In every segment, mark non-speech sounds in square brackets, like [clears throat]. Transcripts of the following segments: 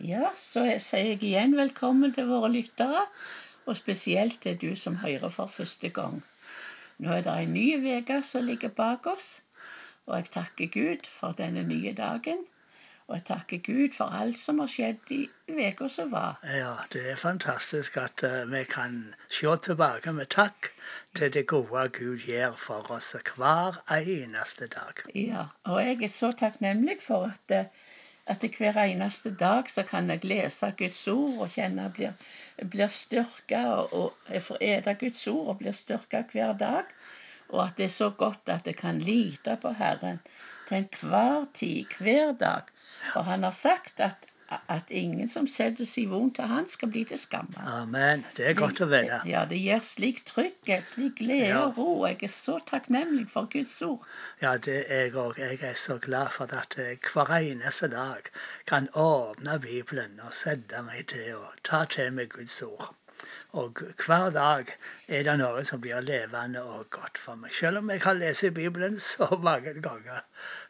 Ja, så sier jeg igjen velkommen til våre lyttere, og spesielt til du som hører for første gang. Nå er det en ny uke som ligger bak oss, og jeg takker Gud for denne nye dagen. Og jeg takker Gud for alt som har skjedd i uka som var. Ja, det er fantastisk at uh, vi kan se tilbake med takk til det gode Gud gjør for oss hver eneste dag. Ja, og jeg er så takknemlig for at uh, at hver eneste dag så kan jeg lese Guds ord og kjenne jeg blir, blir styrka. Og, jeg får ete Guds ord og blir styrka hver dag. Og at det er så godt at jeg kan lite på Herren til enhver tid, hver dag. For han har sagt at at ingen som setter sin vondt til han, skal bli til skamme. Amen. Det er godt å vite. Ja, det gir slik trygghet, slik glede og ro. Jeg er så takknemlig for Guds ord. Ja, det er jeg òg. Jeg er så glad for at jeg hver eneste dag kan åpne Bibelen og sette meg til å ta til meg Guds ord. Og hver dag er det noe som blir levende og godt for meg. Selv om jeg har lest Bibelen så mange ganger,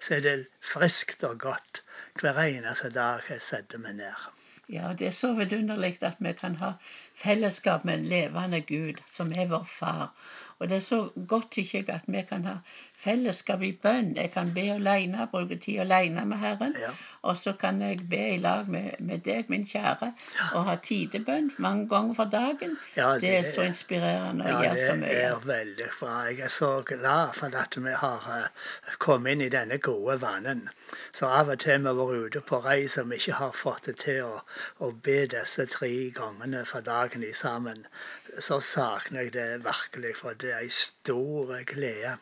så er det friskt og godt hver eneste dag jeg setter meg ned. Ja, det er så vidunderlig at vi kan ha fellesskap med en levende Gud, som er vår far. Og det er så godt tykker jeg at vi kan ha fellesskap i bønn. Jeg kan be alene, bruke tid alene med Herren. Ja. Og så kan jeg be i lag med, med deg, min kjære, og ha tidebønn mange ganger for dagen. Ja, det, det, er så inspirerende å ja, gjøre så mye. Ja, Det er veldig bra. Jeg er så glad for at vi har uh, kommet inn i denne gode vanen. Så av og til vi har vært ute på reis og vi ikke har fått det til å, å be disse tre gangene for dagen i sammen, så savner jeg det virkelig. For det er en stor glede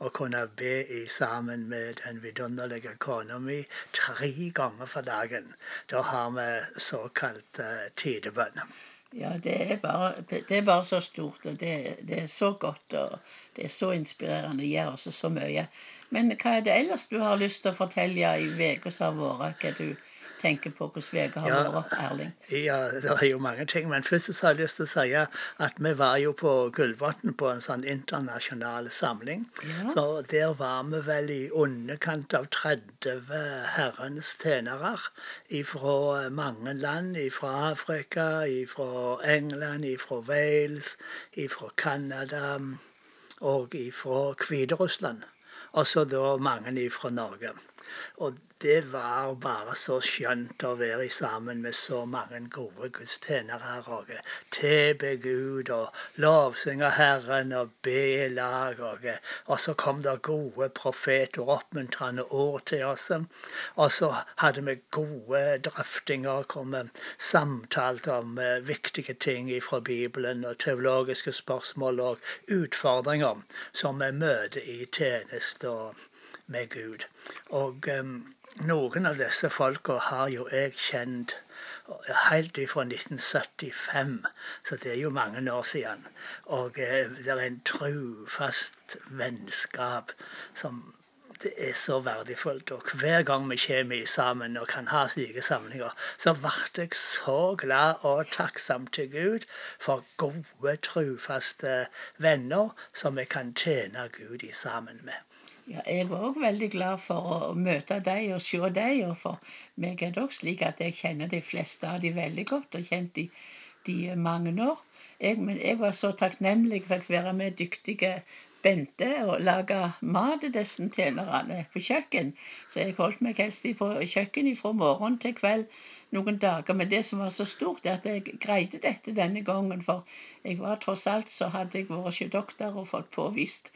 å kunne be i sammen med den vidunderlige kona mi tre ganger for dagen. Da har vi såkalt uh, tidebønn. Ja, det er, bare, det er, bare, så stort, og det, det, er så godt, og det er så inspirerende. Det gjør oss så mye. Men hva er det ellers du har lyst til å fortelle i uka som har vært? Tenker på hvordan VG har ja, vært, Erling? Ja, det er jo mange ting. Men først så har jeg lyst til å si at vi var jo på Gullvatn på en sånn internasjonal samling. Ja. Så der var vi vel i underkant av 30 herrens tjenere fra mange land. Fra Afrika, fra England, fra Wales, fra Canada og fra Hviterussland. Og så da mange fra Norge. Og det var bare så skjønt å være sammen med så mange gode gudstjenere her òg. Tilbe Gud og lovsynge Herren og be i lag. Og, og så kom det gode profeter og oppmuntrende ord til oss. Og så hadde vi gode drøftinger hvor vi samtalte om uh, viktige ting fra Bibelen og teologiske spørsmål og utfordringer som vi møter i tjeneste med Gud. Og um, noen av disse folka har jo jeg kjent helt fra 1975, så det er jo mange år siden. Og eh, det er en trufast vennskap som det er så verdifullt. Og hver gang vi kommer sammen og kan ha slike samlinger, så ble jeg så glad og takksom til Gud for gode, trufaste venner som vi kan tjene Gud i sammen med. Ja, jeg var òg veldig glad for å møte deg og se deg. Og for meg er det òg slik at jeg kjenner de fleste av de veldig godt, og kjent de, de mange år. Jeg, men jeg var så takknemlig for å være med dyktige Bente og lage mat til disse tjenerne på kjøkken. Så jeg holdt meg helst på kjøkkenet fra morgen til kveld noen dager. Men det som var så stort, er at jeg greide dette denne gangen. For jeg var tross alt så hadde jeg vært ikke doktor og fått påvist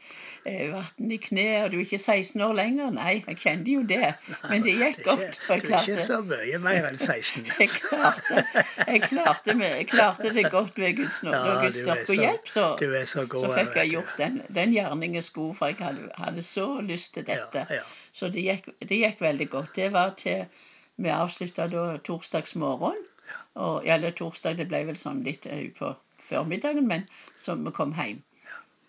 eh, vann i kneet. Og du er ikke 16 år lenger. Nei, jeg kjente jo det. Men det gikk godt. og jeg klarte, du er ikke så mye mer enn 16. [laughs] jeg, klarte, jeg, klarte med, jeg klarte det godt ved Guds nåde og Guds styrke og hjelp. Så, så, så, fikk jeg gjort den, den gjerningen jeg skulle, for jeg hadde, hadde, så lyst til dette. Ja, ja. Så det gikk, det gikk veldig godt. Det var til vi avslutta da torsdagsmorgen. Og, eller torsdag, det ble vel sånn litt på formiddagen, men så vi kom hjem.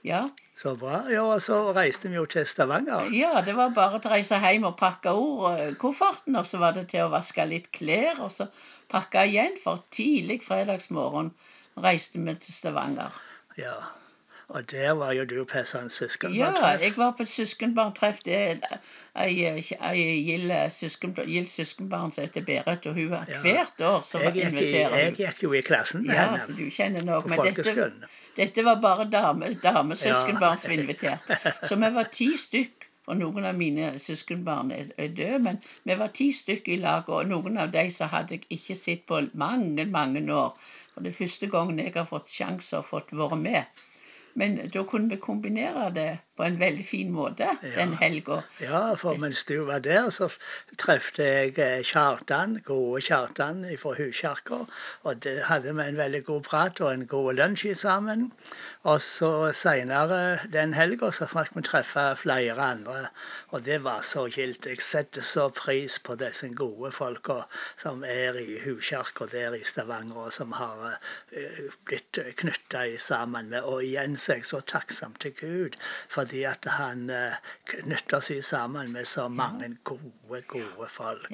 Ja. Så bra. Ja, og så reiste vi jo til Stavanger. Ja, det var bare å reise hjem og pakke ord, kofferten, og så var det til å vaske litt klær, og så pakke igjen, for tidlig fredagsmorgen reiste vi til Stavanger. Ja, Og der var jo du på sånn Ja, søskenbarntreff. jeg var på et søskenbarntreff. Det er ei, ei gild søskenbarn som heter Berit, og hun var hvert år som Jeg inviterer jeg gikk jo i klassen med Ja, så henne du kjenner noe. på Men dette, dette var bare dame, damesøskenbarn som Ja. var invitert. Så vi var ti stykk. Og noen av mine søskenbarn er, er døde, men vi var ti stykk i lag. Og noen av de som hadde jeg ikke sett på mange, mange år. Og det er første gangen jeg har fått sjanse og fått være med. Men da kunne vi kombinere det på en veldig fin måte den helga. Ja, for mens du var der, så trefte jeg eh, Kjartan, gode Kjartan fra Huskjerka. Og det hadde vi en veldig god prat og en god lunsj sammen. Og så seinere den helga så fikk vi treffe flere andre. Og det var så gildt. Jeg setter så pris på disse gode folka som er i Huskjerka der i Stavanger, og som har eh, blitt knytta sammen med. Og igjen så er så takksom til Gud fordi at han uh, knytter seg sammen med så mange gode, gode folk.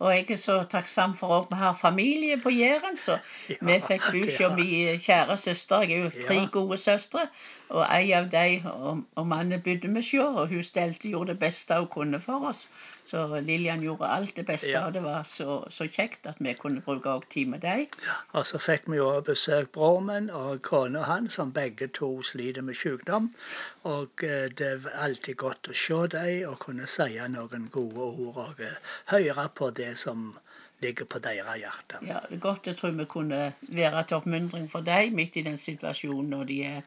Ja. Og jeg er så takksam for at vi har familie på Jæren, så vi fikk det hos min kjære søster. Jeg er jo tre Ja. gode søstre, og ei av dem og, og mannen bodde vi sjå, og hun stelte gjorde det beste hun kunne for oss. Så Lillian gjorde alt det beste, Ja. og det var så, så kjekt at vi kunne bruke tid med dem. Og så fikk vi jo besøk broren min og kona hans, som begge to sliter med sykdom. Og eh, det er alltid godt å se dem og kunne si noen gode ord og høre på det som ligger på deres hjerte. Ja, det er godt jeg tror vi kunne være til oppmuntring for dem midt i den situasjonen når de er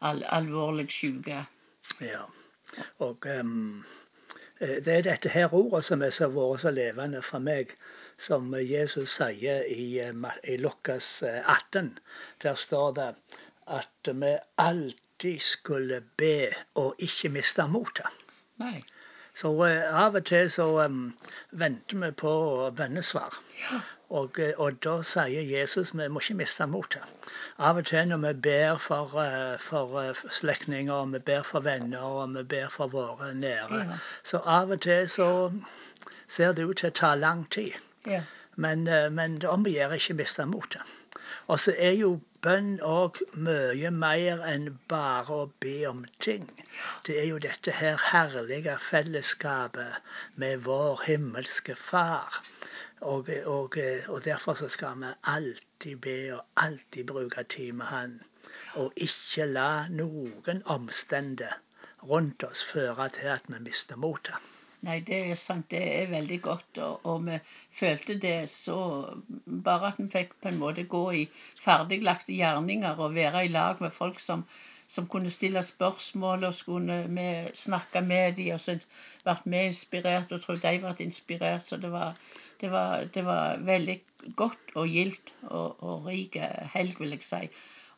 al alvorlig syke. Ja. Og eh, det er dette her ordet som så vært så levende for meg, som Jesus sier i, eh, i Lukas eh, 18. Der står det at vi alltid skulle be og ikke miste motet. Nei. Så eh, av og til så em, venter vi på bønnesvar. Ja. Og, eh, og da sier Jesus vi må ikke miste motet. Av og til når vi ber for, eh, for eh, slektninger, og vi ber for venner og vi ber for våre nære, Ja. så av og til så ser det ut til å ta lang tid. Ja. Men, eh, men det om vi gjør ikke miste motet. Og så er jo bønn òg mye mer enn bare å be om ting. Det er jo dette her herlige fellesskapet med vår himmelske Far. Og, og, og derfor så skal vi alltid be og alltid bruke tid med Han. Og ikke la noen omstendigheter rundt oss føre til at vi mister motet. Nei, det er sant. Det er veldig godt. Og, og vi følte det så Bare at vi fikk på en måte gå i ferdiglagte gjerninger og være i lag med folk som, som kunne stille spørsmål, og skulle vi snakke med dem, og så vært vi inspirert, og tror de ble inspirert. Så det var, det var, det var veldig godt og gildt og, og rik helg, vil jeg si.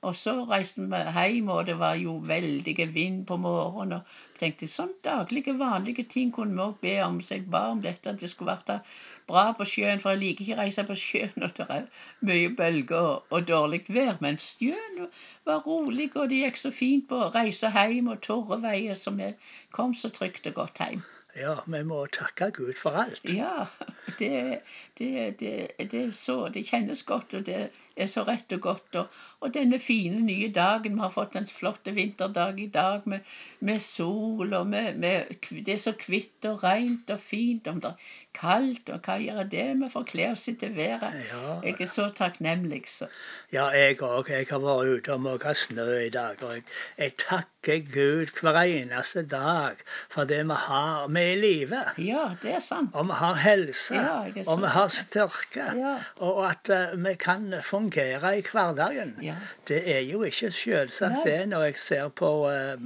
Og så reiste vi hjem, og det var jo veldig vind på morgenen. Og tenkte sånn daglige, vanlige ting kunne vi òg be om. Så jeg ba om dette, at det skulle vært bra på sjøen. For jeg liker ikke å reise på sjøen når det er mye bølger og, og dårlig vær. Men sjøen var rolig, og det gikk så fint på å reise hjem og tørre veier, så vi kom så trygt og godt hjem. Ja, vi må takke Gud for alt. Ja, [laughs] det, det, det, det, så, det kjennes godt, og det er så rett og godt. Og, og denne fine nye dagen, vi har fått en flott vinterdag i dag med, med sol, og med, med, det er så hvitt og rent og fint. Om det er kaldt, og hva gjør det? Vi får kle oss etter været. Ja. Jeg er så takknemlig. Så. Ja, jeg òg. Jeg har vært ute og måka snø i dag. Og jeg, jeg takker Gud hver eneste dag for det vi har. Vi er i live. Ja, det er sant. Og vi har helse. Ja, og vi har styrke. Ja. Og at uh, vi kan fungere i hverdagen. Ja. Det er jo ikke selvsagt det når jeg ser på eh,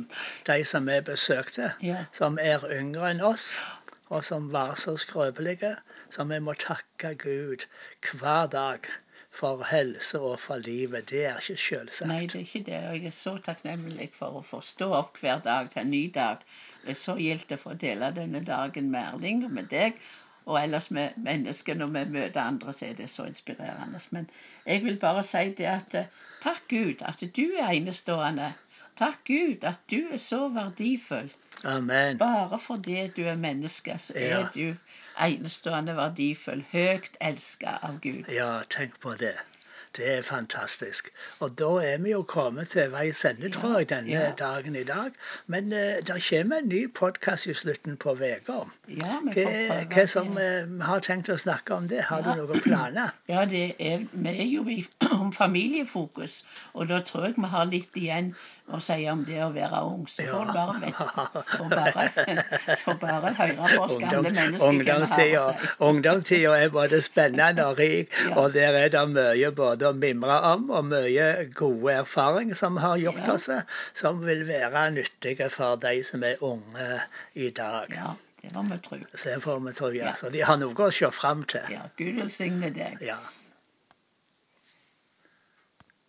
de som vi besøkte, Ja. som er yngre enn oss, og som var så skrøpelige. Så vi må takke Gud hver dag for helse og for livet. Det er ikke selvsagt. Nei, det er ikke det. Og jeg er så takknemlig for å få stå opp hver dag til en ny dag. Det er så gildt å få dele denne dagen med Erling og med deg. Og ellers med mennesker når vi møter andre, så er det så inspirerende. Men jeg vil bare si det at eh, takk Gud at du er enestående. Takk Gud at du er så verdifull. Amen. Bare fordi du er menneske, så er du enestående verdifull. Høyt elska av Gud. Ja, tenk på det. Det er fantastisk. Og da er vi jo kommet til veis ende, tror jeg, denne ja. dagen i dag. Men uh, det kommer en ny podkast i slutten på uka. Ja, Hva, hva som vi har tenkt å snakke om det? Har Ja. du noen planer? [clears throat] Ja, det er, vi er jo i, [clears throat] om familiefokus, og da tror jeg vi har litt igjen å si om det å være ung. Så [laughs] får du bare, [laughs] bare, bare høre på oss gamle mennesker Ungdomstida si. er både spennende og rik, og der er det mye både å mimre om, og mye gode erfaring som har gjort oss, som vil være nyttige for de som er unge i dag. Ja, det må vi tro. Så det får vi tro. Ja. Så de har noe å se fram til. Ja, Gud velsigne deg. Ja.